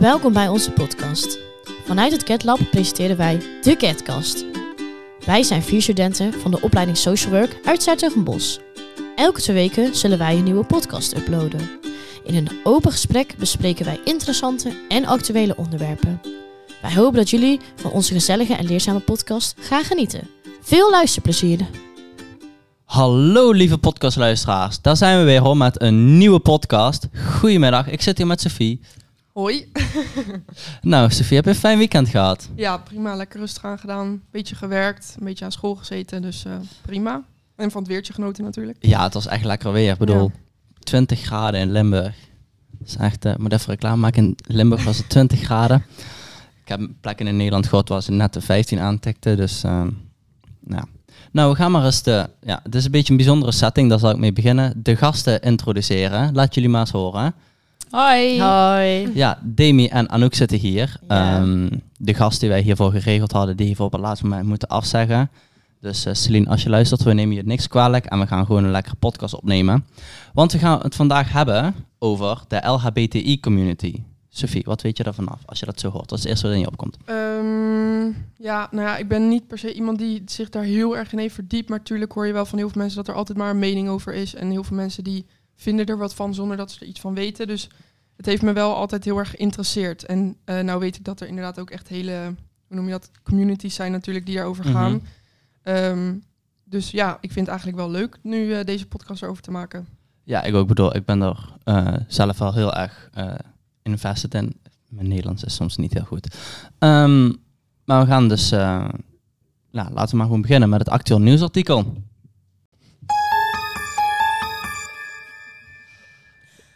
Welkom bij onze podcast. Vanuit het CatLab presenteren wij de CatCast. Wij zijn vier studenten van de opleiding Social Work uit Zuid-Bos. Elke twee weken zullen wij een nieuwe podcast uploaden. In een open gesprek bespreken wij interessante en actuele onderwerpen. Wij hopen dat jullie van onze gezellige en leerzame podcast gaan genieten. Veel luisterplezier! Hallo lieve podcastluisteraars, daar zijn we weer hoor met een nieuwe podcast. Goedemiddag, ik zit hier met Sophie. Hoi. Nou Sophie, heb je een fijn weekend gehad? Ja, prima. Lekker rustig aan gedaan. Beetje gewerkt, een beetje aan school gezeten, dus eh, prima. En van het weertje genoten natuurlijk. Ja, het was echt lekker weer. Ik bedoel, 20 graden in Limburg. Dat is echt, ik moet even reclame maken. In Limburg was het 20 graden. Ik heb plekken in Nederland gehad waar ze net de 15 aantikte, dus uh, nou. Nou, we gaan maar eens de, ja, het is een beetje een bijzondere setting, daar zal ik mee beginnen. De gasten introduceren. Laat jullie maar eens horen. Hoi. Hoi! Ja, Demi en Anouk zitten hier. Ja. Ehm, de gast die wij hiervoor geregeld hadden, die heeft op het laatste moment moeten afzeggen. Dus eh, Celine, als je luistert, we nemen je niks kwalijk en we gaan gewoon een lekkere podcast opnemen. Want we gaan het vandaag hebben over de LHBTI-community. Sophie, wat weet je daarvan af als je dat zo hoort? Dat is het eerste wat in je opkomt. Ehm, ja, nou ja, ik ben niet per se iemand die zich daar heel erg in heeft verdiept. Maar natuurlijk hoor je wel van heel veel mensen dat er altijd maar een mening over is. En heel veel mensen die vinden er wat van zonder dat ze er iets van weten. Dus het heeft me wel altijd heel erg geïnteresseerd. En eh, nou weet ik dat er inderdaad ook echt hele, hoe noem je dat, communities zijn natuurlijk die daarover gaan. Mhm. Ehm, dus ja, ik vind het eigenlijk wel leuk nu eh, deze podcast erover te maken. Ja, ik ook bedoel, ik ben er eh, zelf wel heel erg invested in. Mijn Nederlands is soms niet heel goed. Ehm, maar we gaan dus, nou, laten we maar gewoon beginnen met het actueel nieuwsartikel.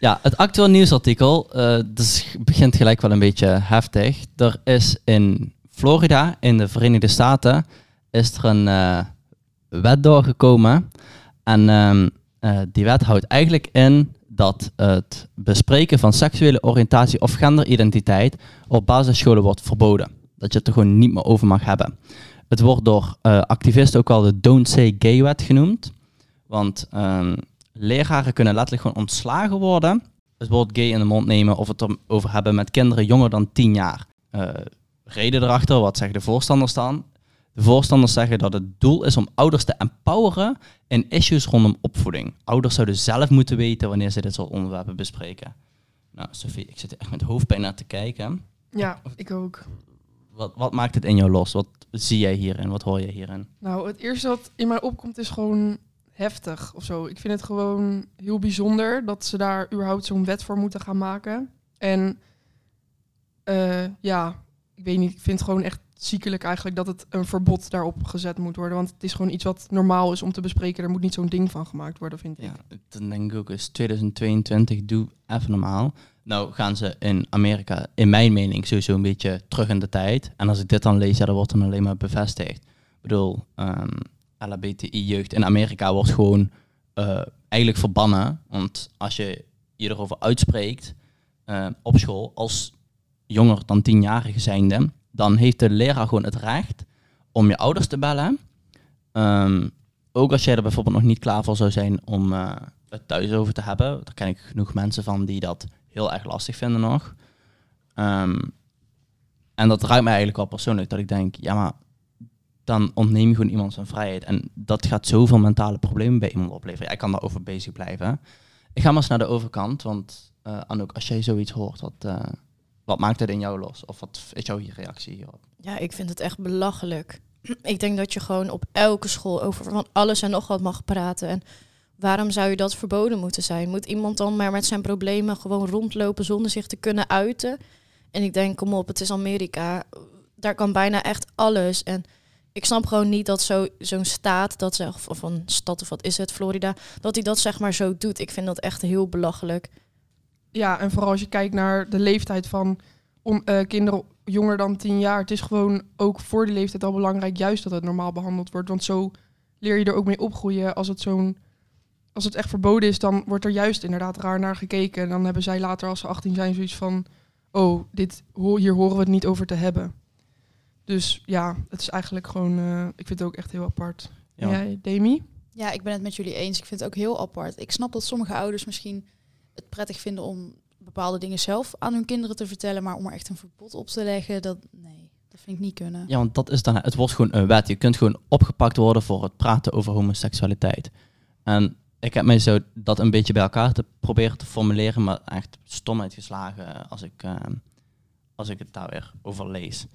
Ja, het actueel nieuwsartikel eh, dus begint gelijk wel een beetje heftig. Er is in Florida, in de Verenigde Staten, is er een eh, wet doorgekomen. En ehm, eh, die wet houdt eigenlijk in dat het bespreken van seksuele oriëntatie of genderidentiteit op basisscholen wordt verboden. Dat je het er gewoon niet meer over mag hebben. Het wordt door activisten ook wel de Don't Say Gay wet genoemd. Want ehm, leraren kunnen letterlijk gewoon ontslagen worden. Het woord gay in de mond nemen of het erover hebben met kinderen jonger dan 10 jaar. Eh, reden erachter, wat zeggen de voorstanders dan? De voorstanders zeggen dat het doel is om ouders te empoweren in issues rondom opvoeding. Ouders zouden zelf moeten weten wanneer ze dit soort onderwerpen bespreken. Nou, Sophie, ik zit echt met hoofdpijn naar te kijken. Ja, ik ook. Wat, wat maakt het in jou los? Wat zie jij hierin? Wat hoor je hierin? Nou, het eerste wat in mij opkomt is gewoon heftig of zo. Ik vind het gewoon heel bijzonder dat ze daar überhaupt zo'n wet voor moeten gaan maken. En eh, ja, ik weet niet, ik vind het gewoon echt ziekelijk eigenlijk dat het een verbod daarop gezet moet worden. Want het is gewoon iets wat normaal is om te bespreken. Er moet niet zo'n ding van gemaakt worden, vind ik. Ja, dan denk ik ook eens 2022, doe even normaal. Nou gaan ze in Amerika, in mijn mening, sowieso een beetje terug in de tijd. En als ik dit dan lees, ja, dat wordt dan alleen maar bevestigd. Ik bedoel, ehm LHBTI-jeugd in Amerika wordt gewoon eh, eigenlijk verbannen. Want als je je erover uitspreekt eh, op school als jonger dan tienjarige zijnde, dan heeft de leraar gewoon het recht om je ouders te bellen. Ehm, ook als jij er bijvoorbeeld nog niet klaar voor zou zijn om eh, het thuis over te hebben. Daar ken ik genoeg mensen van die dat heel erg lastig vinden nog. Ehm, en dat raakt mij eigenlijk wel persoonlijk. Dat ik denk, ja maar dan ontneem je gewoon iemand zijn vrijheid. En dat gaat zoveel mentale problemen bij iemand opleveren. Jij kan daarover bezig blijven. Ik ga maar eens naar de overkant. Want eh Anouk, als jij zoiets hoort, wat, eh, wat maakt het in jou los? Of wat is jouw reactie hierop? Ja, ik vind het echt belachelijk. Ik denk dat je gewoon op elke school over van alles en nog wat mag praten. En waarom zou je dat verboden moeten zijn? Moet iemand dan maar met zijn problemen gewoon rondlopen zonder zich te kunnen uiten? En ik denk, kom op, het is Amerika. Daar kan bijna echt alles. En ik snap gewoon niet dat zo- zo'n staat, dat ze, of, een stad of wat is het, Florida, dat hij dat zeg maar zo doet. Ik vind dat echt heel belachelijk. Ja, en vooral als je kijkt naar de leeftijd van om, eh, kinderen jonger dan 10 jaar. Het is gewoon ook voor die leeftijd al belangrijk juist dat het normaal behandeld wordt. Want zo leer je er ook mee opgroeien. Als het, zo'n, als het echt verboden is, dan wordt er juist inderdaad raar naar gekeken. En dan hebben zij later, als ze 18 zijn, zoiets van... Oh, dit, hier horen we het niet over te hebben. Dus ja, het is eigenlijk gewoon... eh, ik vind het ook echt heel apart. Ja. En jij, Demi? Ja, ik ben het met jullie eens. Ik vind het ook heel apart. Ik snap dat sommige ouders misschien het prettig vinden om bepaalde dingen zelf aan hun kinderen te vertellen, maar om er echt een verbod op te leggen, dat nee, dat vind ik niet kunnen. Ja, want dat is dan, het wordt gewoon een wet. Je kunt gewoon opgepakt worden voor het praten over homoseksualiteit. En ik heb mij zo dat een beetje bij elkaar te proberen te formuleren, maar echt stom uitgeslagen als ik, eh, als ik het daar weer over lees.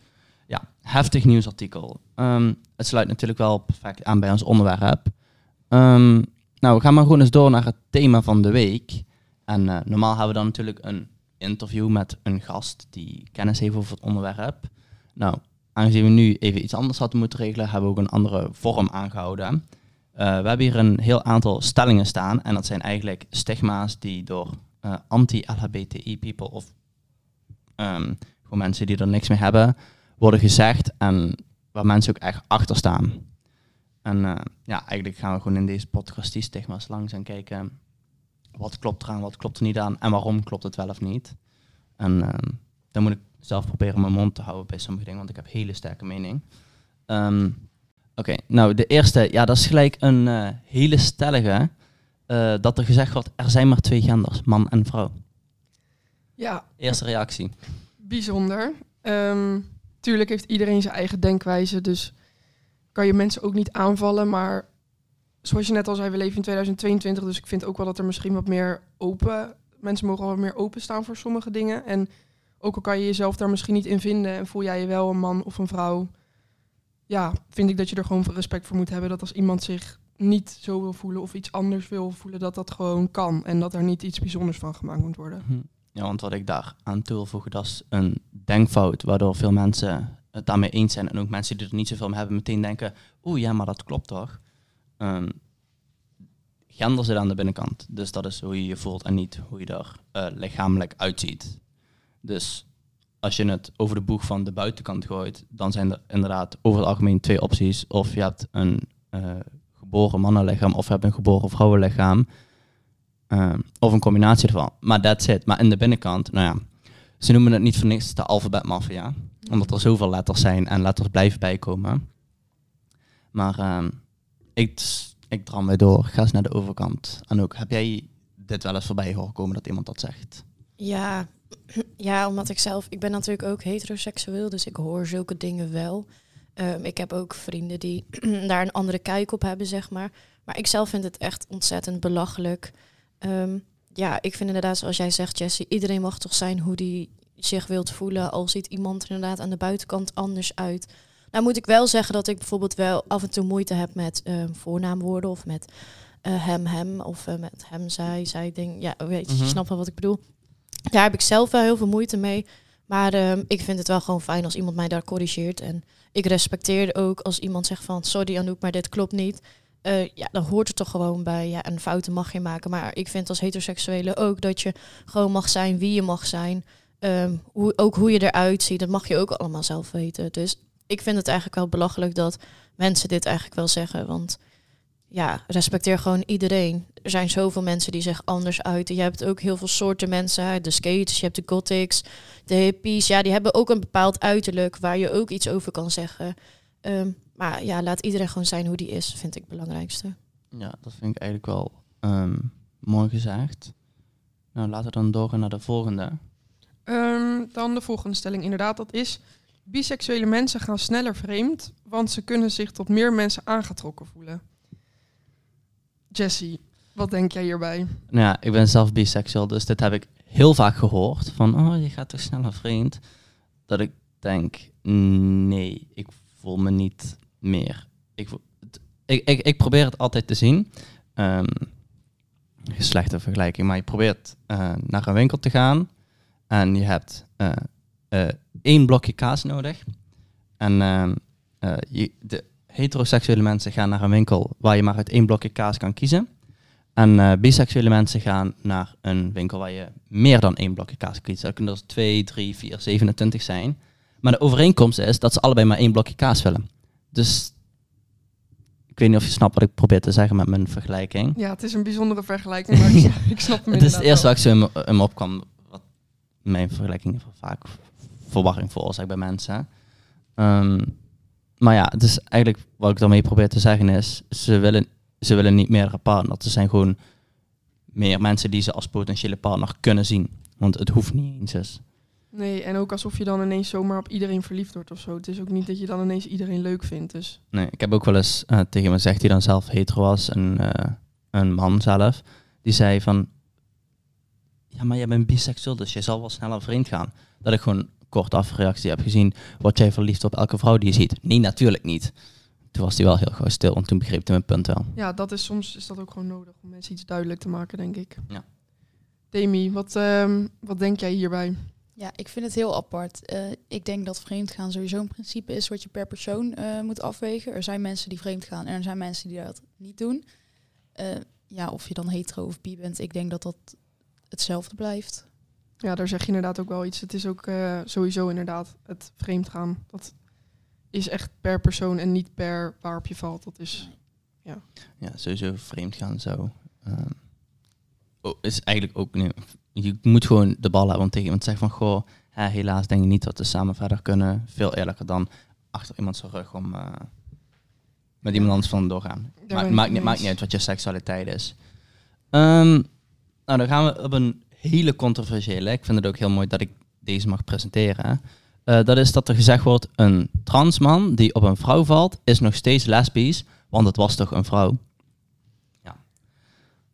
Ja, heftig nieuwsartikel. Ehm, het sluit natuurlijk wel perfect aan bij ons onderwerp. Ehm, nou, we gaan maar gewoon eens door naar het thema van de week. En eh, normaal hebben we dan natuurlijk een interview met een gast die kennis heeft over het onderwerp. Nou, aangezien we nu even iets anders hadden moeten regelen, hebben we ook een andere vorm aangehouden. Uh, we hebben hier een heel aantal stellingen staan. En dat zijn eigenlijk stigma's die door uh, anti-LHBTI people of um, gewoon mensen die er niks mee hebben, worden gezegd. En waar mensen ook echt achter staan. En uh, ja, eigenlijk gaan we gewoon in deze podcast die stigma's langs en kijken wat klopt eraan, wat klopt er niet aan en waarom klopt het wel of niet. En uh, dan moet ik zelf proberen mijn mond te houden bij sommige dingen, want ik heb hele sterke mening. Um, Oké, okay, nou de eerste, ja, dat is gelijk een uh, hele stellige. Uh, dat er gezegd wordt, er zijn maar twee genders, man en vrouw. Ja. Eerste reactie. Bijzonder. Um, tuurlijk heeft iedereen zijn eigen denkwijze, dus kan je mensen ook niet aanvallen. Maar zoals je net al zei, we leven in 2022, dus ik vind ook wel dat er misschien wat meer open... Mensen mogen wat meer openstaan voor sommige dingen. En ook al kan je jezelf daar misschien niet in vinden en voel jij je wel een man of een vrouw... Ja, vind ik dat je er gewoon respect voor moet hebben. Dat als iemand zich niet zo wil voelen of iets anders wil voelen, dat dat gewoon kan. En dat er niet iets bijzonders van gemaakt moet worden. Hm. Ja, want wat ik daar aan toe wil voegen, dat is een denkfout, waardoor veel mensen het daarmee eens zijn. En ook mensen die er niet zoveel mee hebben, meteen denken, oeh ja, maar dat klopt toch? Um, gender zit aan de binnenkant. Dus dat is hoe je je voelt en niet hoe je er uh, lichamelijk uitziet. Dus als je het over de boeg van de buitenkant gooit, dan zijn er inderdaad over het algemeen twee opties. Of je hebt een uh, geboren mannenlichaam of je hebt een geboren vrouwenlichaam. Uh, of een combinatie ervan. Maar that's it. Maar in de binnenkant, nou ja, ze noemen het niet voor niks de alfabetmafia. Omdat er zoveel letters zijn en letters blijven bijkomen. Maar uh, ik, ik dram weer door. Ga eens naar de overkant. En ook, heb jij dit wel eens voorbij horen komen dat iemand dat zegt? Ja, ja, omdat ik zelf, ik ben natuurlijk ook heteroseksueel, dus ik hoor zulke dingen wel. Um, ik heb ook vrienden die daar een andere kijk op hebben, zeg maar. Maar ik zelf vind het echt ontzettend belachelijk. Um, ja, ik vind inderdaad, zoals jij zegt, Jessie, iedereen mag toch zijn hoe die zich wilt voelen. Al ziet iemand er inderdaad aan de buitenkant anders uit. Nou moet ik wel zeggen dat ik bijvoorbeeld wel af en toe moeite heb met uh, voornaamwoorden of met uh, hem, hem of uh, met hem, zij, zij ding. Ja, weet je, mm -hmm. je snapt wel wat ik bedoel. Daar heb ik zelf wel heel veel moeite mee. Maar uh, ik vind het wel gewoon fijn als iemand mij daar corrigeert. En ik respecteer ook als iemand zegt van sorry Anouk, maar dit klopt niet. Uh, ja, dan hoort het toch gewoon bij. Ja, en fouten mag je maken. Maar ik vind als heteroseksuele ook dat je gewoon mag zijn wie je mag zijn. Um, hoe, ook hoe je eruit ziet, dat mag je ook allemaal zelf weten. Dus ik vind het eigenlijk wel belachelijk dat mensen dit eigenlijk wel zeggen. Want ja, respecteer gewoon iedereen. Er zijn zoveel mensen die zich anders uiten. Je hebt ook heel veel soorten mensen. De skaters, je hebt de gothics, de hippies. Ja, die hebben ook een bepaald uiterlijk waar je ook iets over kan zeggen. Um, maar ja, laat iedereen gewoon zijn hoe die is, vind ik het belangrijkste. Ja, dat vind ik eigenlijk wel um, mooi gezegd. Nou, laten we dan doorgaan naar de volgende. Um, dan de volgende stelling, inderdaad, dat is... Biseksuele mensen gaan sneller vreemd, want ze kunnen zich tot meer mensen aangetrokken voelen. Jessie, wat denk jij hierbij? Nou ja, ik ben zelf biseksueel, dus dit heb ik heel vaak gehoord. Van, oh, je gaat toch sneller vreemd? Dat ik denk, nee, ik voel me niet meer. Ik, ik, ik, probeer het altijd te zien. Um, slechte vergelijking, maar je probeert uh, naar een winkel te gaan en je hebt uh, uh, één blokje kaas nodig. En je, de heteroseksuele mensen gaan naar een winkel waar je maar uit één blokje kaas kan kiezen. En biseksuele mensen gaan naar een winkel waar je meer dan één blokje kaas kiezen. Dat kunnen dus 2, 3, 4, 27 zijn. Maar de overeenkomst is dat ze allebei maar één blokje kaas willen. Dus ik weet niet of je snapt wat ik probeer te zeggen met mijn vergelijking. Ja, het is een bijzondere vergelijking, maar ik, ik snap hem Het is het eerste waar ik zo in me, in me opkwam. Wat mijn vergelijking vaak verwarring veroorzaakt bij mensen. Um, maar ja, het is eigenlijk wat ik daarmee probeer te zeggen is, ze willen, ze willen niet meer partner. Ze zijn gewoon meer mensen die ze als potentiële partner kunnen zien. Want het hoeft niet eens. Dus. Nee, en ook alsof je dan ineens zomaar op iedereen verliefd wordt of zo. Het is ook niet dat je dan ineens iedereen leuk vindt. Dus Nee, ik heb ook wel eens eh, tegen me gezegd die dan zelf hetero was, een, eh, een man zelf, die zei van, ja, maar jij bent biseksueel, dus je zal wel sneller vreemd gaan. Dat ik gewoon kort af reactie heb gezien, word jij verliefd op elke vrouw die je ziet? Nee, natuurlijk niet. Toen was hij wel heel gauw stil, want toen begreep hij mijn punt wel. ja, dat is soms is dat ook gewoon nodig om mensen iets duidelijk te maken, denk ik. Ja. Demi, wat, ehm, wat denk jij hierbij? Ja, ik vind het heel apart. Eh, ik denk dat vreemdgaan sowieso een principe is wat je per persoon eh, moet afwegen. Er zijn mensen die vreemd gaan en er zijn mensen die dat niet doen. Eh, ja, of je dan hetero of bi bent, ik denk dat dat hetzelfde blijft. Ja, daar zeg je inderdaad ook wel iets. Het is ook eh, sowieso inderdaad het vreemdgaan. Dat is echt per persoon en niet per waarop je valt. Dat is, Ja, sowieso vreemd gaan zo. Is eigenlijk ook, nee, je moet gewoon de bal hebben om tegen iemand te zeggen van, goh, hè, helaas denk ik niet dat we samen verder kunnen. Veel eerlijker dan achter iemand zijn rug om eh, met iemand anders van doorgaan. Daar maakt, niet, maakt niet uit wat je seksualiteit is. Ehm, nou, dan gaan we op een hele controversiële. Ik vind het ook heel mooi dat ik deze mag presenteren. Eh, dat is dat er gezegd wordt, een transman die op een vrouw valt, is nog steeds lesbisch, want het was toch een vrouw. Ja.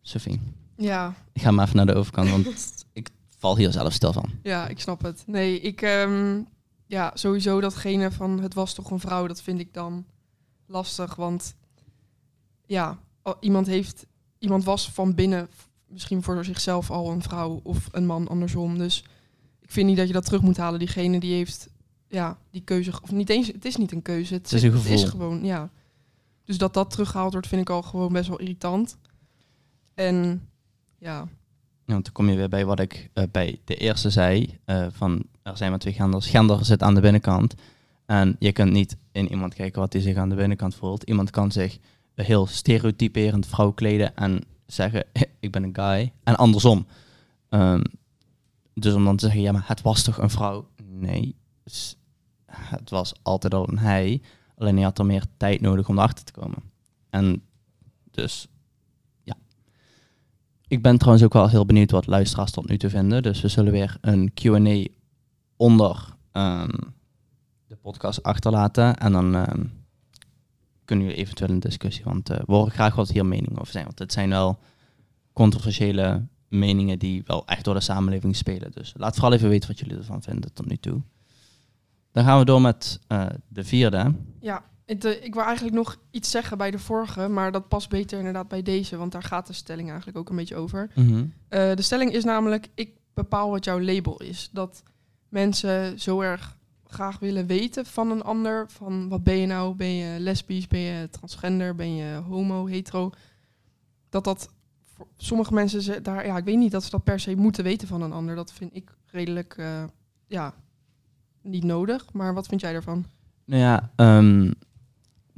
Sophie, ja, ik ga maar even naar de overkant, want ik val hier zelf stil van. ja, ik snap het. Nee, ik, ehm, ja, sowieso datgene van het was toch een vrouw, dat vind ik dan lastig. Want ja, iemand heeft, iemand was van binnen misschien voor zichzelf al een vrouw of een man andersom. Dus ik vind niet dat je dat terug moet halen. Diegene die heeft, ja, die keuze, of niet eens, het is niet een keuze. Het, Het is een Het is gevoel. gewoon, ja. Dus dat dat teruggehaald wordt, vind ik al gewoon best wel irritant. En ja, Ja, want dan kom je weer bij wat ik eh, bij de eerste zei, eh, van er zijn maar twee genders. Gender zit aan de binnenkant. En je kunt niet in iemand kijken wat hij zich aan de binnenkant voelt. Iemand kan zich heel stereotyperend vrouw kleden en zeggen, ik ben een guy. En andersom. Ehm, dus om dan te zeggen, ja, maar het was toch een vrouw? Nee, het was altijd al een hij. Alleen hij had er meer tijd nodig om erachter te komen. En dus ik ben trouwens ook wel heel benieuwd wat luisteraars tot nu toe vinden. Dus we zullen weer een Q&A onder ehm, de podcast achterlaten. En dan ehm, kunnen jullie eventueel een discussie. Want eh, we horen graag wat hier meningen over zijn. Want het zijn wel controversiële meningen die wel echt door de samenleving spelen. Dus laat vooral even weten wat jullie ervan vinden tot nu toe. Dan gaan we door met eh, de vierde. ja het, eh, ik wil eigenlijk nog iets zeggen bij de vorige, maar dat past beter inderdaad bij deze, want daar gaat de stelling eigenlijk ook een beetje over. Mhm. Eh, de stelling is namelijk, ik bepaal wat jouw label is. Dat mensen zo erg graag willen weten van een ander, van wat ben je nou, ben je lesbisch, ben je transgender, ben je homo, hetero. Dat dat voor sommige mensen, ze daar, ja, ik weet niet dat ze dat per se moeten weten van een ander. Dat vind ik redelijk, eh, ja, niet nodig. Maar wat vind jij daarvan? Nou ja, ehm,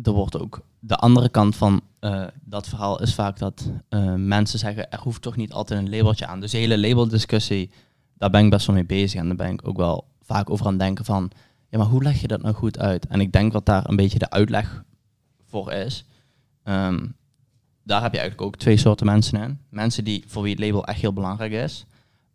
er wordt ook de andere kant van eh, dat verhaal is vaak dat eh, mensen zeggen er hoeft toch niet altijd een labeltje aan. Dus de hele labeldiscussie, daar ben ik best wel mee bezig en daar ben ik ook wel vaak over aan het denken van, ja maar hoe leg je dat nou goed uit? En ik denk wat daar een beetje de uitleg voor is. ehm, daar heb je eigenlijk ook twee soorten mensen in. Mensen die voor wie het label echt heel belangrijk is.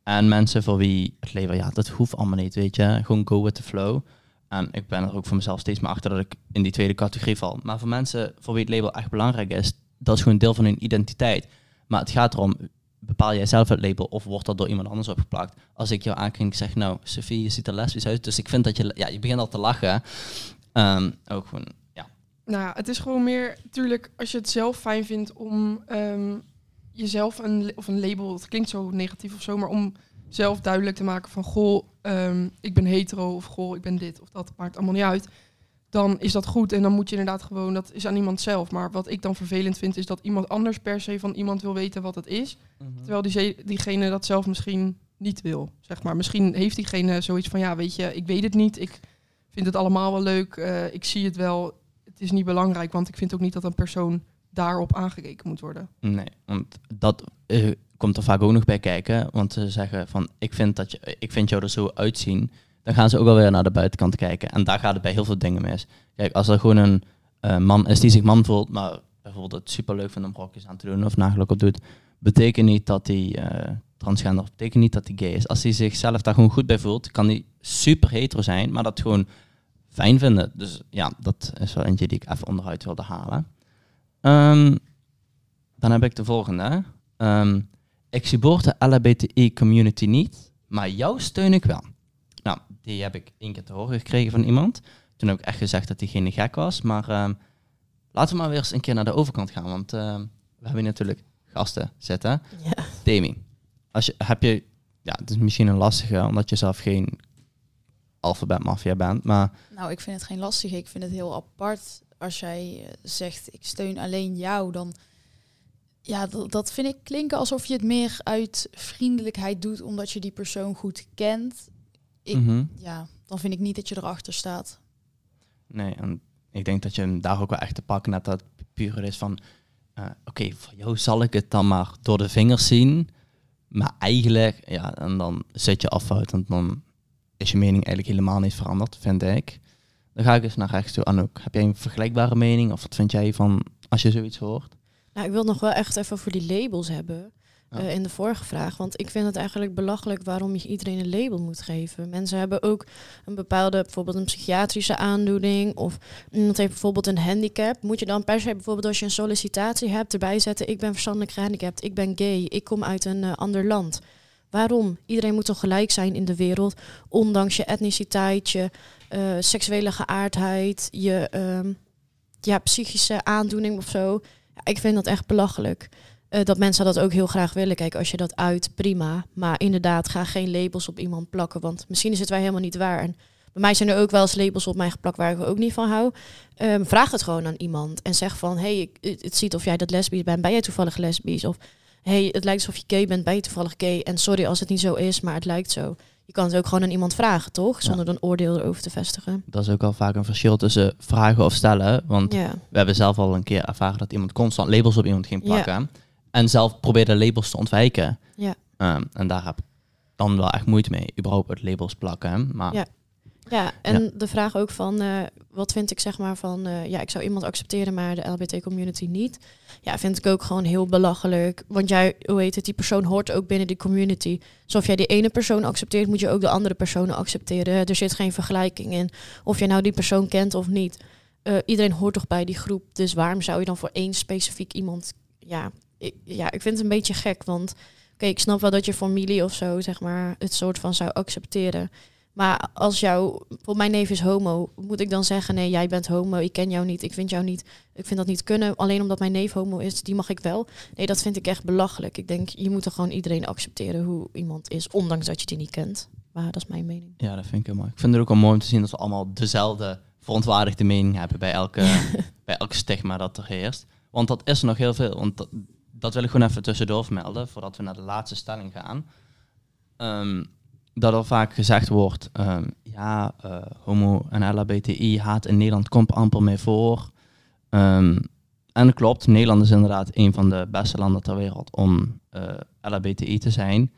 En mensen voor wie het label, ja, dat hoeft allemaal niet, weet je. Gewoon go with the flow. En ik ben er ook voor mezelf steeds meer achter dat ik in die tweede categorie val. Maar voor mensen voor wie het label echt belangrijk is, dat is gewoon deel van hun identiteit. Maar het gaat erom, bepaal jij zelf het label of wordt dat door iemand anders opgeplakt? Als ik jou aankijk zeg, nou, Sophie, je ziet er lesbisch uit. Dus ik vind dat je, ja, je begint al te lachen. Ehm, ook gewoon, ja. Nou het is gewoon meer, natuurlijk, als je het zelf fijn vindt om ehm, jezelf een, of een label, het klinkt zo negatief of zo, maar om zelf duidelijk te maken van, goh, ehm, ik ben hetero of goh, ik ben dit of dat, maakt allemaal niet uit. Dan is dat goed en dan moet je inderdaad gewoon, dat is aan iemand zelf. Maar wat ik dan vervelend vind, is dat iemand anders per se van iemand wil weten wat het is. Terwijl die, diegene dat zelf misschien niet wil, zeg maar. Misschien heeft diegene zoiets van, ja, weet je, ik weet het niet. Ik vind het allemaal wel leuk. eh, ik zie het wel. Het is niet belangrijk, want ik vind ook niet dat een persoon daarop aangekeken moet worden. Nee, want dat eh, komt er vaak ook nog bij kijken. Want ze zeggen van, ik vind, dat je, ik vind jou er zo uitzien. Dan gaan ze ook alweer naar de buitenkant kijken. En daar gaat het bij heel veel dingen mis. Kijk, als er gewoon een eh, man is die zich man voelt, maar bijvoorbeeld het superleuk vindt om brokjes aan te doen of nagelak op doet, betekent niet dat hij eh, transgender, betekent niet dat hij gay is. Als hij zichzelf daar gewoon goed bij voelt, kan hij super hetero zijn, maar dat gewoon fijn vinden. Dus ja, dat is wel eentje die ik even onderuit wilde halen. Ehm, dan heb ik de volgende. Ehm, ik support de LHBTI community niet, maar jou steun ik wel. Nou, die heb ik één keer te horen gekregen van iemand. Toen heb ik echt gezegd dat geen gek was. Maar ehm, laten we maar weer eens een keer naar de overkant gaan. Want ehm, we hebben hier natuurlijk gasten zitten. Ja. Demi, als je, heb je... Ja, het is misschien een lastige, omdat je zelf geen alfabetmafia bent. Maar Nou, ik vind het geen lastig. Ik vind het heel apart als jij eh, zegt ik steun alleen jou. Dan ja, dat, dat vind ik klinken alsof je het meer uit vriendelijkheid doet omdat je die persoon goed kent. Ik, Mhm. Ja, dan vind ik niet dat je erachter staat. Nee, en ik denk dat je hem daar ook wel echt te pakken hebt dat puur is van... eh, Oké, voor jou zal ik het dan maar door de vingers zien. Maar eigenlijk, ja, en dan zit je affout. En dan is je mening eigenlijk helemaal niet veranderd, vind ik. Dan ga ik eens naar rechts toe. Anouk, heb jij een vergelijkbare mening? Of wat vind jij van als je zoiets hoort? Nou, ik wil nog wel echt even over die labels hebben. Ja. eh, in de vorige vraag. Want ik vind het eigenlijk belachelijk waarom je iedereen een label moet geven. Mensen hebben ook een bepaalde, bijvoorbeeld een psychiatrische aandoening. Of iemand heeft bijvoorbeeld een handicap. Moet je dan per se bijvoorbeeld als je een sollicitatie hebt erbij zetten. Ik ben verstandelijk gehandicapt, ik ben gay, ik kom uit een eh, ander land. Waarom? Iedereen moet toch gelijk zijn in de wereld. Ondanks je etniciteit, je eh, seksuele geaardheid, je ehm, ja, psychische aandoening of zo. Ik vind dat echt belachelijk. Eh, dat mensen dat ook heel graag willen. Kijk, als je dat uit, prima. Maar inderdaad, ga geen labels op iemand plakken. Want misschien is het wij helemaal niet waar. En bij mij zijn er ook wel eens labels op mij geplakt waar ik ook niet van hou. Ehm, vraag het gewoon aan iemand. En zeg van, hey, het ziet of jij dat lesbisch bent. Ben jij toevallig lesbisch? Of, hey, het lijkt alsof je gay bent. Ben je toevallig gay? En sorry als het niet zo is, maar het lijkt zo. Je kan het ook gewoon aan iemand vragen, toch? Zonder een oordeel erover te vestigen. Dat is ook al vaak een verschil tussen vragen of stellen. Want Ja, we hebben zelf al een keer ervaren dat iemand constant labels op iemand ging plakken. En zelf probeerde labels te ontwijken. Ja. Ehm, en daar heb ik dan wel echt moeite mee. Überhaupt het labels plakken. Maar Ja. Ja, en de vraag ook van, eh, wat vind ik zeg maar van, eh, ja, ik zou iemand accepteren, maar de LBT-community niet. Ja, vind ik ook gewoon heel belachelijk. Want jij, hoe heet het, die persoon hoort ook binnen die community. Dus of jij die ene persoon accepteert, moet je ook de andere personen accepteren. Er zit geen vergelijking in. Of je nou die persoon kent of niet. Eh, iedereen hoort toch bij die groep. Dus waarom zou je dan voor één specifiek iemand, ja, ik, ja, ik vind het een beetje gek. Want oké, ik snap wel dat je familie of zo, zeg maar, het soort van zou accepteren. Maar als jou, voor mijn neef is homo, moet ik dan zeggen, nee, jij bent homo, ik ken jou niet, ik vind jou niet, ik vind dat niet kunnen, alleen omdat mijn neef homo is, die mag ik wel. Nee, dat vind ik echt belachelijk. Ik denk, je moet er gewoon iedereen accepteren hoe iemand is, ondanks dat je die niet kent. Maar dat is mijn mening. ja, dat vind ik heel mooi. Ik vind het ook wel mooi om te zien dat we allemaal dezelfde verontwaardigde mening hebben bij elke, bij elk stigma dat er heerst. Want dat is er nog heel veel. Want dat, dat wil ik gewoon even tussendoor vermelden, voordat we naar de laatste stelling gaan. Ehm, dat er vaak gezegd wordt, ehm, ja, eh, homo en LHBTI haat in Nederland komt amper mee voor. Ehm, en klopt, Nederland is inderdaad een van de beste landen ter wereld om eh, LHBTI te zijn.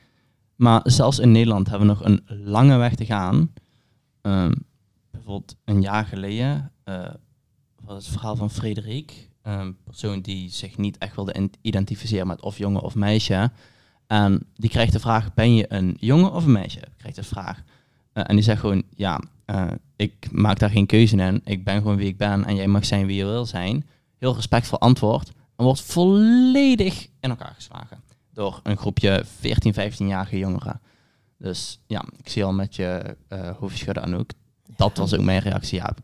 Maar zelfs in Nederland hebben we nog een lange weg te gaan. Ehm, bijvoorbeeld een jaar geleden eh was het verhaal van Frederik. Een persoon die zich niet echt wilde identificeren met of jongen of meisje. En die krijgt de vraag, ben je een jongen of een meisje? Krijgt de vraag. Eh, en die zegt gewoon, ja, eh, ik maak daar geen keuze in. Ik ben gewoon wie ik ben en jij mag zijn wie je wil zijn. Heel respectvol antwoord. En wordt volledig in elkaar geslagen. Door een groepje 14, 15-jarige jongeren. Dus ja, ik zie al met je eh hoofd schudden Anouk. Dat was ook mijn reactie, ja.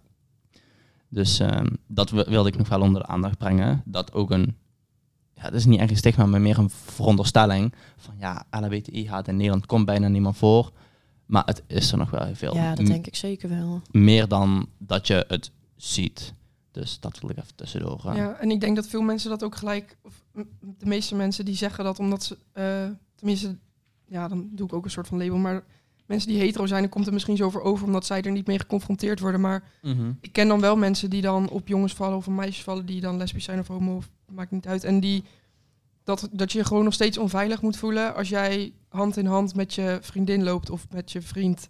Dus ehm, dat wi- wilde ik nog wel onder de aandacht brengen. Dat ook een, ja, het is niet echt een stigma, maar meer een veronderstelling. Van ja, LHBTI haat in Nederland komt bijna niemand voor. Maar het is er nog wel heel veel. Ja, dat denk ik zeker wel. Meer dan dat je het ziet. Dus dat wil ik even tussendoor. eh. Ja, en ik denk dat veel mensen dat ook gelijk, of de meeste mensen die zeggen dat omdat ze, eh, tenminste, ja, dan doe ik ook een soort van label, maar mensen die hetero zijn, dan komt het misschien zo voor over omdat zij er niet mee geconfronteerd worden. Maar Mhm. ik ken dan wel mensen die dan op jongens vallen of op meisjes vallen die dan lesbisch zijn of homo, of, maakt niet uit. En die, dat, dat je je gewoon nog steeds onveilig moet voelen als jij hand in hand met je vriendin loopt of met je vriend.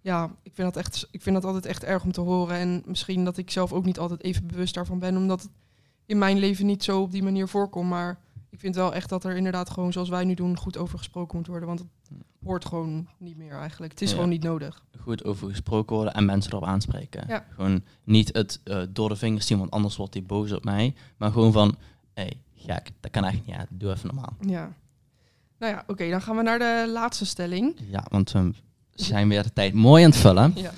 Ja, ik vind dat, echt, ik vind dat altijd echt erg om te horen. En misschien dat ik zelf ook niet altijd even bewust daarvan ben, omdat in mijn leven niet zo op die manier voorkomt. Maar ik vind wel echt dat er inderdaad gewoon, zoals wij nu doen, goed over gesproken moet worden. Want het hoort gewoon niet meer eigenlijk. Het is Ja. gewoon niet nodig. Goed over gesproken worden en mensen erop aanspreken. Ja. Gewoon niet het eh, door de vingers zien, want anders wordt hij boos op mij. Maar gewoon van, hé, hey, gek, dat kan echt niet. Ja, doe even normaal. Ja. Nou ja, oké, dan gaan we naar de laatste stelling. Ja, want we zijn weer de tijd mooi aan het vullen. Ja.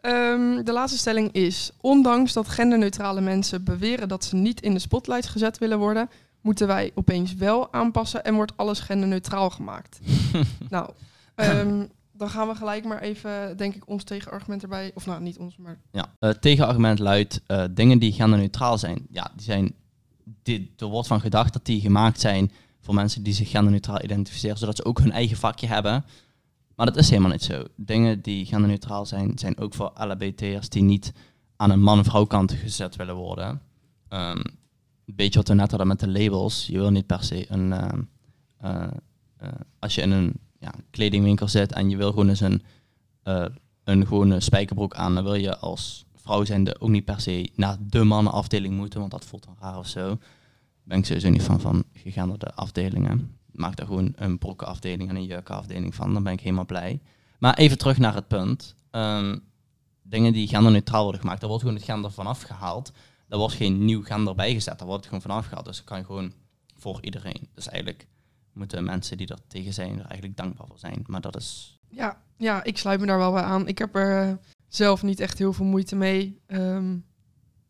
Ehm, de laatste stelling is: ondanks dat genderneutrale mensen beweren dat ze niet in de spotlight gezet willen worden, moeten wij opeens wel aanpassen en wordt alles genderneutraal gemaakt. nou, ehm, dan gaan we gelijk maar even, denk ik, ons tegenargument erbij. Of nou, niet ons, maar Ja, het tegenargument luidt, eh, dingen die genderneutraal zijn, ja, die zijn, die, er wordt van gedacht dat die gemaakt zijn voor mensen die zich genderneutraal identificeren, zodat ze ook hun eigen vakje hebben. Maar dat is helemaal niet zo. Dingen die genderneutraal zijn, zijn ook voor LHBT'ers die niet aan een man-vrouw kant gezet willen worden. Ehm, een beetje wat we net hadden met de labels. Je wil niet per se een... ehm, eh, eh, als je in een ja, kledingwinkel zit en je wil gewoon eens een, eh, een gewone spijkerbroek aan, dan wil je als vrouw zijnde ook niet per se naar de mannenafdeling moeten, want dat voelt dan raar of zo. Ben ik sowieso niet van, van gegenderde afdelingen. Maak daar gewoon een broekenafdeling en een jurkenafdeling van, dan ben ik helemaal blij. Maar even terug naar het punt. Ehm, dingen die genderneutraal worden gemaakt, daar wordt gewoon het gender vanaf gehaald. Daar wordt geen nieuw gender bijgezet, daar wordt het gewoon vanaf gehaald. Dus dat kan gewoon voor iedereen. Dus eigenlijk moeten mensen die er tegen zijn er eigenlijk dankbaar voor zijn. Maar dat is... ja, ja, ik sluit me daar wel bij aan. Ik heb er eh, zelf niet echt heel veel moeite mee. Ehm,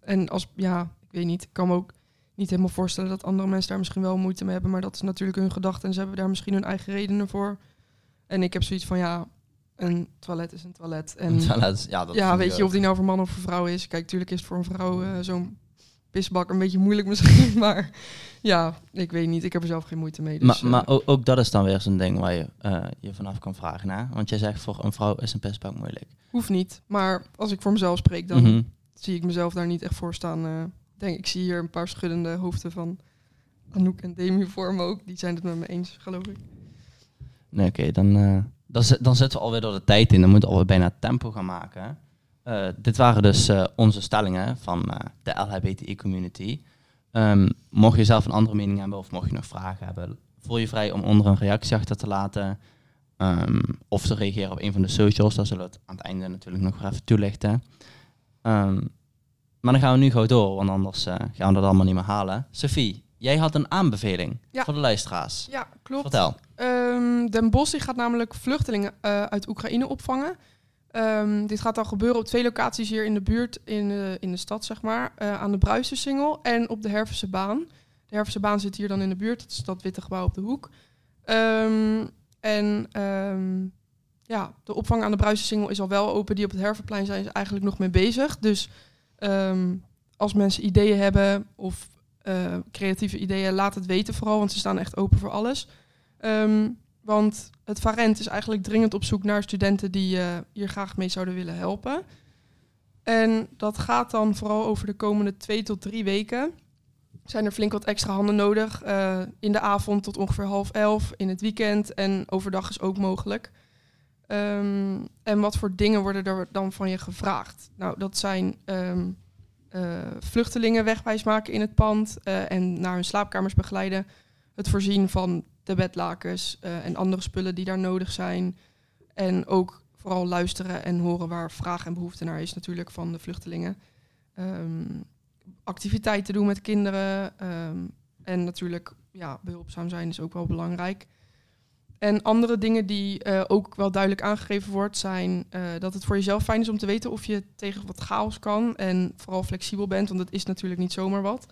en als, ja, ik weet niet, ik kan me ook niet helemaal voorstellen dat andere mensen daar misschien wel moeite mee hebben. Maar dat is natuurlijk hun gedachte en ze hebben daar misschien hun eigen redenen voor. En ik heb zoiets van, ja, een toilet is een toilet. En ja, dat ja, dat ja, vind weet je, ook. of die nou voor man of voor vrouw is. Kijk, natuurlijk is het voor een vrouw eh, zo'n pisbak een beetje moeilijk misschien. Maar ja, ik weet niet. Ik heb er zelf geen moeite mee. Dus, maar eh, maar ook, ook dat is dan weer zo'n ding waar je eh, je vanaf kan vragen. Hè? Want jij zegt voor een vrouw is een pestbak moeilijk. hoeft niet. Maar als ik voor mezelf spreek, dan Mhm. zie ik mezelf daar niet echt voor staan. denk, ik zie hier een paar schuddende hoofden van Anouk en Demi voor me ook. Die zijn het met me eens, geloof ik. Nee, oké, dan, dan, dan zitten we alweer door de tijd in. Dan moeten we alweer bijna tempo gaan maken. Eh, dit waren dus eh, onze stellingen van eh, de LHBTI-community. Ehm, mocht je zelf een andere mening hebben of mocht je nog vragen hebben, voel je vrij om onder een reactie achter te laten. Ehm, of te reageren op een van de socials. Dat zullen we het aan het einde natuurlijk nog even toelichten. Ehm, maar dan gaan we nu gauw door, want anders gaan we dat allemaal niet meer halen. Sophie, jij had een aanbeveling Ja. voor de luisteraars. Ja, klopt. Vertel. Ehm, Den Bosch gaat namelijk vluchtelingen eh, uit Oekraïne opvangen. Ehm, dit gaat dan gebeuren op twee locaties hier in de buurt, in de, in de stad zeg maar. eh, aan de Bruisensingel en op de Hervense Baan. De Hervense Baan zit hier dan in de buurt, dat is dat witte gebouw op de hoek. Ehm, en ja, de opvang aan de Bruisensingel is al wel open. Die op het Hervenplein zijn ze eigenlijk nog mee bezig. Dus als mensen ideeën hebben of eh, creatieve ideeën, laat het weten vooral, want ze staan echt open voor alles. Ehm, want het Varent is eigenlijk dringend op zoek naar studenten die eh, hier graag mee zouden willen helpen. En dat gaat dan vooral over de komende twee tot drie weken. Zijn er flink wat extra handen nodig. eh, in de avond tot ongeveer half elf, in het weekend en overdag is ook mogelijk. Ehm, en wat voor dingen worden er dan van je gevraagd? Nou, dat zijn ehm, eh, vluchtelingen wegwijs maken in het pand en naar hun slaapkamers begeleiden. Het voorzien van de bedlakens eh, en andere spullen die daar nodig zijn. En ook vooral luisteren en horen waar vraag en behoefte naar is natuurlijk van de vluchtelingen. Ehm, activiteiten doen met kinderen. ehm, en natuurlijk ja, behulpzaam zijn is ook wel belangrijk. En andere dingen die eh, ook wel duidelijk aangegeven wordt, zijn eh, dat het voor jezelf fijn is om te weten of je tegen wat chaos kan en vooral flexibel bent, want dat is natuurlijk niet zomaar wat.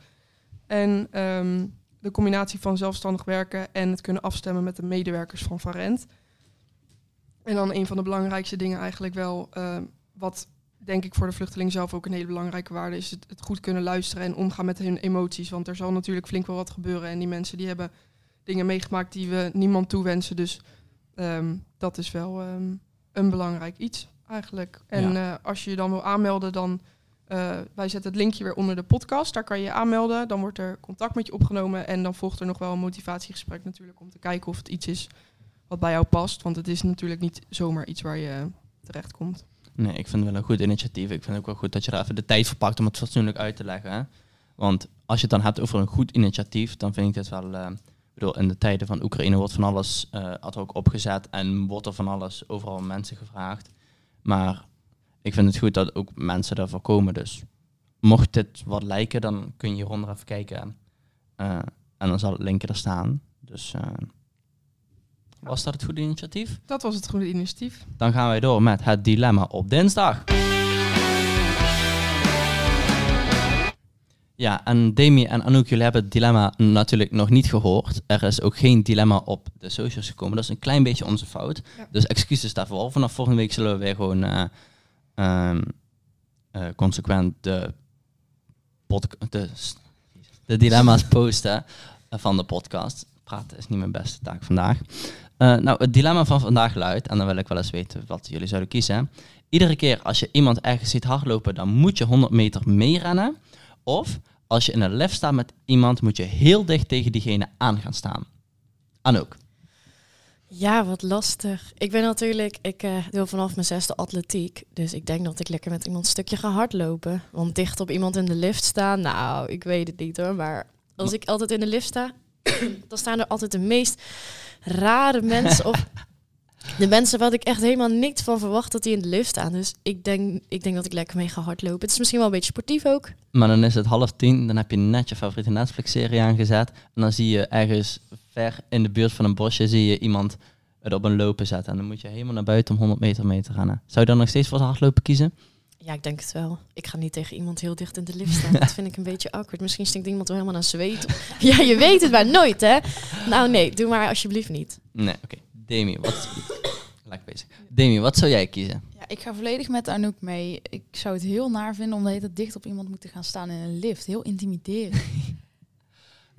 En ehm, de combinatie van zelfstandig werken en het kunnen afstemmen met de medewerkers van Varent. En dan een van de belangrijkste dingen eigenlijk wel, ehm, wat denk ik voor de vluchteling zelf ook een hele belangrijke waarde is, het, het goed kunnen luisteren en omgaan met hun emoties. Want er zal natuurlijk flink wel wat gebeuren en die mensen die hebben dingen meegemaakt die we niemand toewensen. Dus ehm, dat is wel ehm, een belangrijk iets eigenlijk. En eh, als je je dan wil aanmelden, dan eh, wij zetten het linkje weer onder de podcast. Daar kan je je aanmelden. Dan wordt er contact met je opgenomen. En dan volgt er nog wel een motivatiegesprek natuurlijk om te kijken of het iets is wat bij jou past. Want het is natuurlijk niet zomaar iets waar je terecht komt. Nee, ik vind het wel een goed initiatief. Ik vind het ook wel goed dat je er even de tijd voor pakt om het fatsoenlijk uit te leggen. hè. Want als je het dan hebt over een goed initiatief, dan vind ik dit wel... ik bedoel, in de tijden van Oekraïne wordt van alles eh ad hoc opgezet en wordt er van alles overal mensen gevraagd. Maar ik vind het goed dat ook mensen daarvoor komen. Dus mocht dit wat lijken, dan kun je hieronder even kijken. Eh, en dan zal het linkje er staan. Dus eh, was dat het goede initiatief? Dat was het goede initiatief. Dan gaan wij door met het dilemma op dinsdag. Ja, en Demi en Anouk, jullie hebben het dilemma natuurlijk nog niet gehoord. Er is ook geen dilemma op de socials gekomen. Dat is een klein beetje onze fout. Ja. Dus excuses daarvoor. Vanaf volgende week zullen we weer gewoon eh, ehm, eh, consequent de, de, de dilemma's posten eh, van de podcast. Praten is niet mijn beste taak vandaag. Eh, nou, het dilemma van vandaag luidt, en dan wil ik wel eens weten wat jullie zouden kiezen. Iedere keer als je iemand ergens ziet hardlopen, dan moet je 100 meter meerennen. Of als je in een lift staat met iemand, moet je heel dicht tegen diegene aan gaan staan. Anouk. Ja, wat lastig. Ik ben natuurlijk, ik doe vanaf mijn zesde atletiek. Dus ik denk dat ik lekker met iemand een stukje ga hardlopen. Want dicht op iemand in de lift staan, nou, ik weet het niet hoor. Maar als ik altijd in de lift sta, dan staan er altijd de meest rare mensen. Of de mensen waar ik echt helemaal niks van verwacht dat die in de lift staan. Dus ik denk, ik denk dat ik lekker mee ga hardlopen. Het is misschien wel een beetje sportief ook. Maar dan is het half tien, dan heb je net je favoriete Netflix-serie aangezet. En dan zie je ergens ver in de buurt van een bosje zie je iemand het op een lopen zetten. En dan moet je helemaal naar buiten om 100 meter mee te rennen. Zou je dan nog steeds voor het hardlopen kiezen? Ja, ik denk het wel. Ik ga niet tegen iemand heel dicht in de lift staan. Dat vind ik een beetje awkward. Misschien stinkt iemand wel helemaal naar zweet. Ja, je weet het maar nooit, hè? Nou nee, doe maar alsjeblieft niet. Nee, oké. Demi, wat... Lekker bezig. Demi, wat zou jij kiezen? Ja, ik ga volledig met Anouk mee. Ik zou het heel naar vinden om de hele tijd dicht op iemand moeten gaan staan in een lift. Heel intimiderend.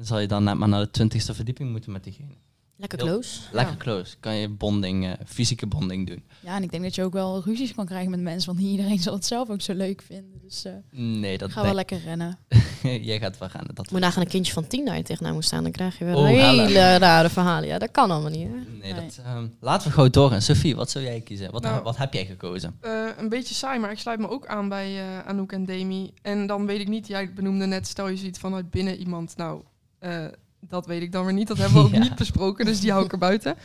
Dan zal je dan net maar naar de twintigste verdieping moeten met diegene. Lekker Heel- close. Lekker close. Kan je bonding, eh, fysieke bonding doen. Ja, en ik denk dat je ook wel ruzies kan krijgen met mensen, want niet iedereen zal het zelf ook zo leuk vinden. Dus eh Nee, dat ga wel lekker rennen. Jij gaat wel rennen. Dat Moet nagaan een kindje van tien naar je tegenaan moet staan. Dan krijg je wel Oh, hele rare verhalen. Ja, dat kan allemaal niet, hè? Nee, Nee. dat, ehm, laten we gewoon doorgaan. Sophie, wat zou jij kiezen? Wat, Nou- wat heb jij gekozen? Eh, een beetje saai, maar ik sluit me ook aan bij eh, Anouk en Demi. En dan weet ik niet, jij benoemde net, stel je ziet vanuit binnen iemand. Nou, eh, dat weet ik dan weer niet. Dat hebben we ook Ja. niet besproken, dus die hou ik er buiten.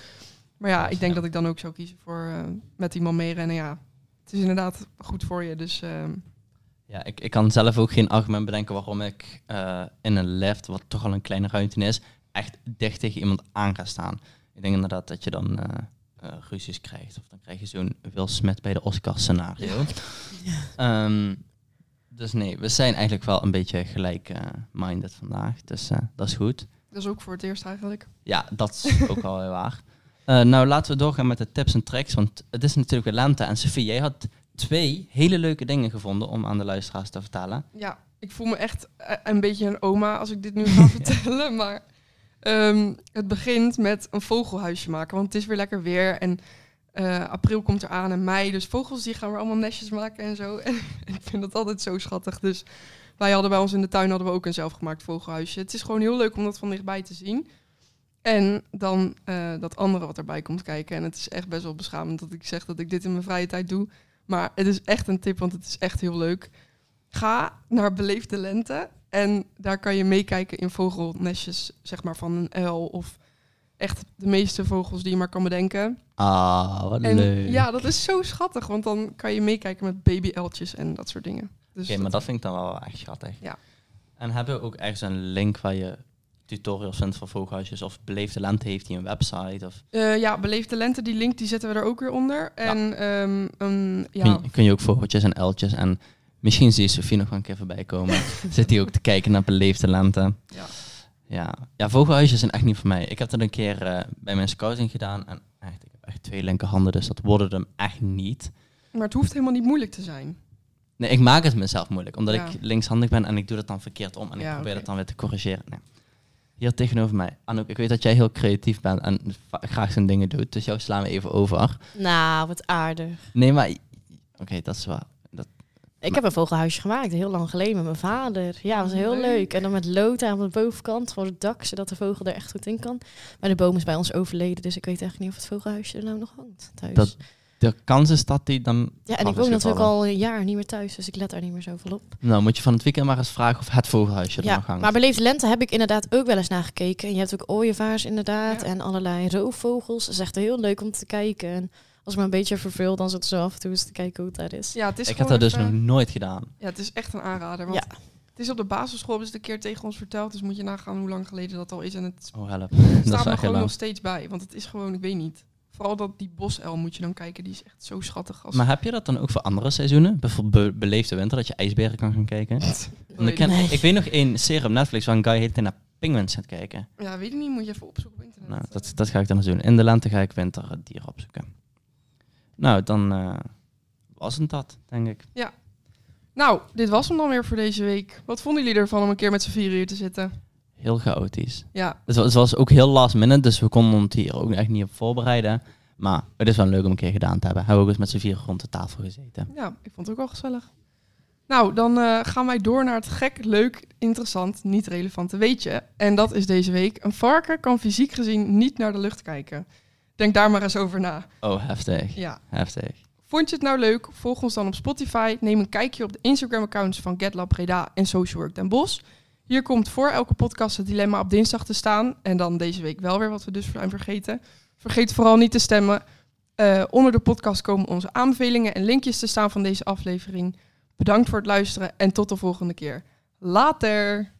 Maar ja, ik denk dat ik dan ook zou kiezen voor eh, met iemand meerennen. Ja, het is inderdaad goed voor je. Dus ehm, Ja, ik, ik kan zelf ook geen argument bedenken waarom ik eh, in een lift, wat toch al een kleine ruimte is, echt dicht tegen iemand aan ga staan. Ik denk inderdaad dat je dan ruzies krijgt. Of dan krijg je zo'n Will Smith bij de Oscar scenario. Ehm, dus nee, we zijn eigenlijk wel een beetje gelijk-minded vandaag. Dus eh, dat is goed. dat is ook voor het eerst eigenlijk. Ja, dat is ook wel weer waar. Eh, nou, laten we doorgaan met de tips en tricks. Want het is natuurlijk lente. En Sophie, jij had twee hele leuke dingen gevonden om aan de luisteraars te vertellen. Ja, ik voel me echt eh, een beetje een oma als ik dit nu ga vertellen. Maar ehm, het begint met een vogelhuisje maken. Want het is weer lekker weer. En eh, april komt eraan en mei. Dus vogels die gaan weer allemaal nestjes maken en zo. En ik vind dat altijd zo schattig. Dus wij hadden bij ons in de tuin hadden we ook een zelfgemaakt vogelhuisje. Het is gewoon heel leuk om dat van dichtbij te zien. En dan eh, dat andere wat erbij komt kijken. En het is echt best wel beschamend dat ik zeg dat ik dit in mijn vrije tijd doe. Maar het is echt een tip, want het is echt heel leuk. Ga naar Beleefde Lente en daar kan je meekijken in vogelnestjes, zeg maar van een uil of echt de meeste vogels die je maar kan bedenken. Ah, wat En leuk. ja, dat is zo schattig, want dan kan je meekijken met babyeltjes en dat soort dingen. Dus Oké, maar dat vind ik dan wel echt schattig. Ja. En hebben we ook ergens een link waar je tutorials vindt voor vogelhuisjes? Of Beleefde Lente heeft die een website? Of Eh, ja, Beleefde Lente, die link die zetten we er ook weer onder. En ehm, een, ja, kun, je, kun je ook vogeltjes en uiltjes en misschien zie je Sofie nog wel een keer voorbij komen. Zit die ook te kijken naar Beleefde Lente? Ja. Ja. ja, vogelhuisjes zijn echt niet voor mij. Ik heb dat een keer eh, bij mijn scouting gedaan en echt, ik heb echt twee linkerhanden, dus dat worden hem echt niet. maar het hoeft helemaal niet moeilijk te zijn. Nee, ik maak het mezelf moeilijk, omdat Ja. ik linkshandig ben en ik doe dat dan verkeerd om en ik probeer oké. dat dan weer te corrigeren. Nee. Hier tegenover mij. Anouk, ik weet dat jij heel creatief bent en graag zijn dingen doet, dus jou slaan we even over. Nou, wat aardig. Nee, maar... Oké, dat is wel... Dat, Ik heb een vogelhuisje gemaakt, heel lang geleden met mijn vader. Ja, dat was heel Leuk. leuk. En dan met lood aan de bovenkant voor het dak, zodat de vogel er echt goed in kan. Maar de boom is bij ons overleden, dus ik weet echt niet of het vogelhuisje er nou nog hangt thuis. Dat- de kans is dat die dan... Ja, en ik woon natuurlijk al een jaar niet meer thuis, dus ik let daar niet meer zoveel op. Nou, moet je van het weekend maar eens vragen of het vogelhuisje er Ja, nog hangt. maar beleefde lente heb ik inderdaad ook wel eens naar gekeken. En je hebt ook ooievaars inderdaad Ja. en allerlei roofvogels. Het is echt heel leuk om te kijken. En als ik me een beetje verveel, dan zit ze af en toe eens te kijken hoe het daar is. Ja, het is ik heb dat dus nog nooit gedaan. Ja, het is echt een aanrader. Want Ja. Het is op de basisschool, hebben ze het een keer tegen ons verteld. Dus moet je nagaan hoe lang geleden dat al is. En het Oh, help. dat staat me heel gewoon lang. nog steeds bij. Want het is gewoon, ik weet niet. Vooral dat die bosuil moet je dan kijken. Die is echt zo schattig. Als Maar heb je dat dan ook voor andere seizoenen? Bijvoorbeeld be- beleefde winter, dat je ijsberen kan gaan kijken? Ik, ken, Nee. ik weet nog één serie op Netflix waar een guy heet naar penguins gaat kijken. Ja, weet ik niet. Moet je even opzoeken op internet. Nou, dat, dat ga ik dan eens doen. In de lente ga ik winterdieren opzoeken. Nou, dan eh, was het dat, denk ik. Nou, dit was hem dan weer voor deze week. Wat vonden jullie ervan om een keer met z'n vieren hier te zitten? Heel chaotisch. Ja, Het was, het was ook heel last minute, dus we konden ons hier ook echt niet op voorbereiden. Maar het is wel leuk om een keer gedaan te hebben. Hebben we ook eens met z'n vieren rond de tafel gezeten. ja, ik vond het ook wel gezellig. Nou, dan eh, gaan wij door naar het gek, leuk, interessant, niet relevante weetje. En dat is deze week. Een varken kan fysiek gezien niet naar de lucht kijken. Denk daar maar eens over na. Oh, heftig. Ja. Heftig. Vond je het nou leuk? Volg ons dan op Spotify. Neem een kijkje op de Instagram-accounts van GetLab Breda en Social Work Den Bosch. Hier komt voor elke podcast het dilemma op dinsdag te staan. En dan deze week wel weer, wat we dus zijn vergeten. Vergeet vooral niet te stemmen. Eh, onder de podcast komen onze aanbevelingen en linkjes te staan van deze aflevering. Bedankt voor het luisteren en tot de volgende keer. Later!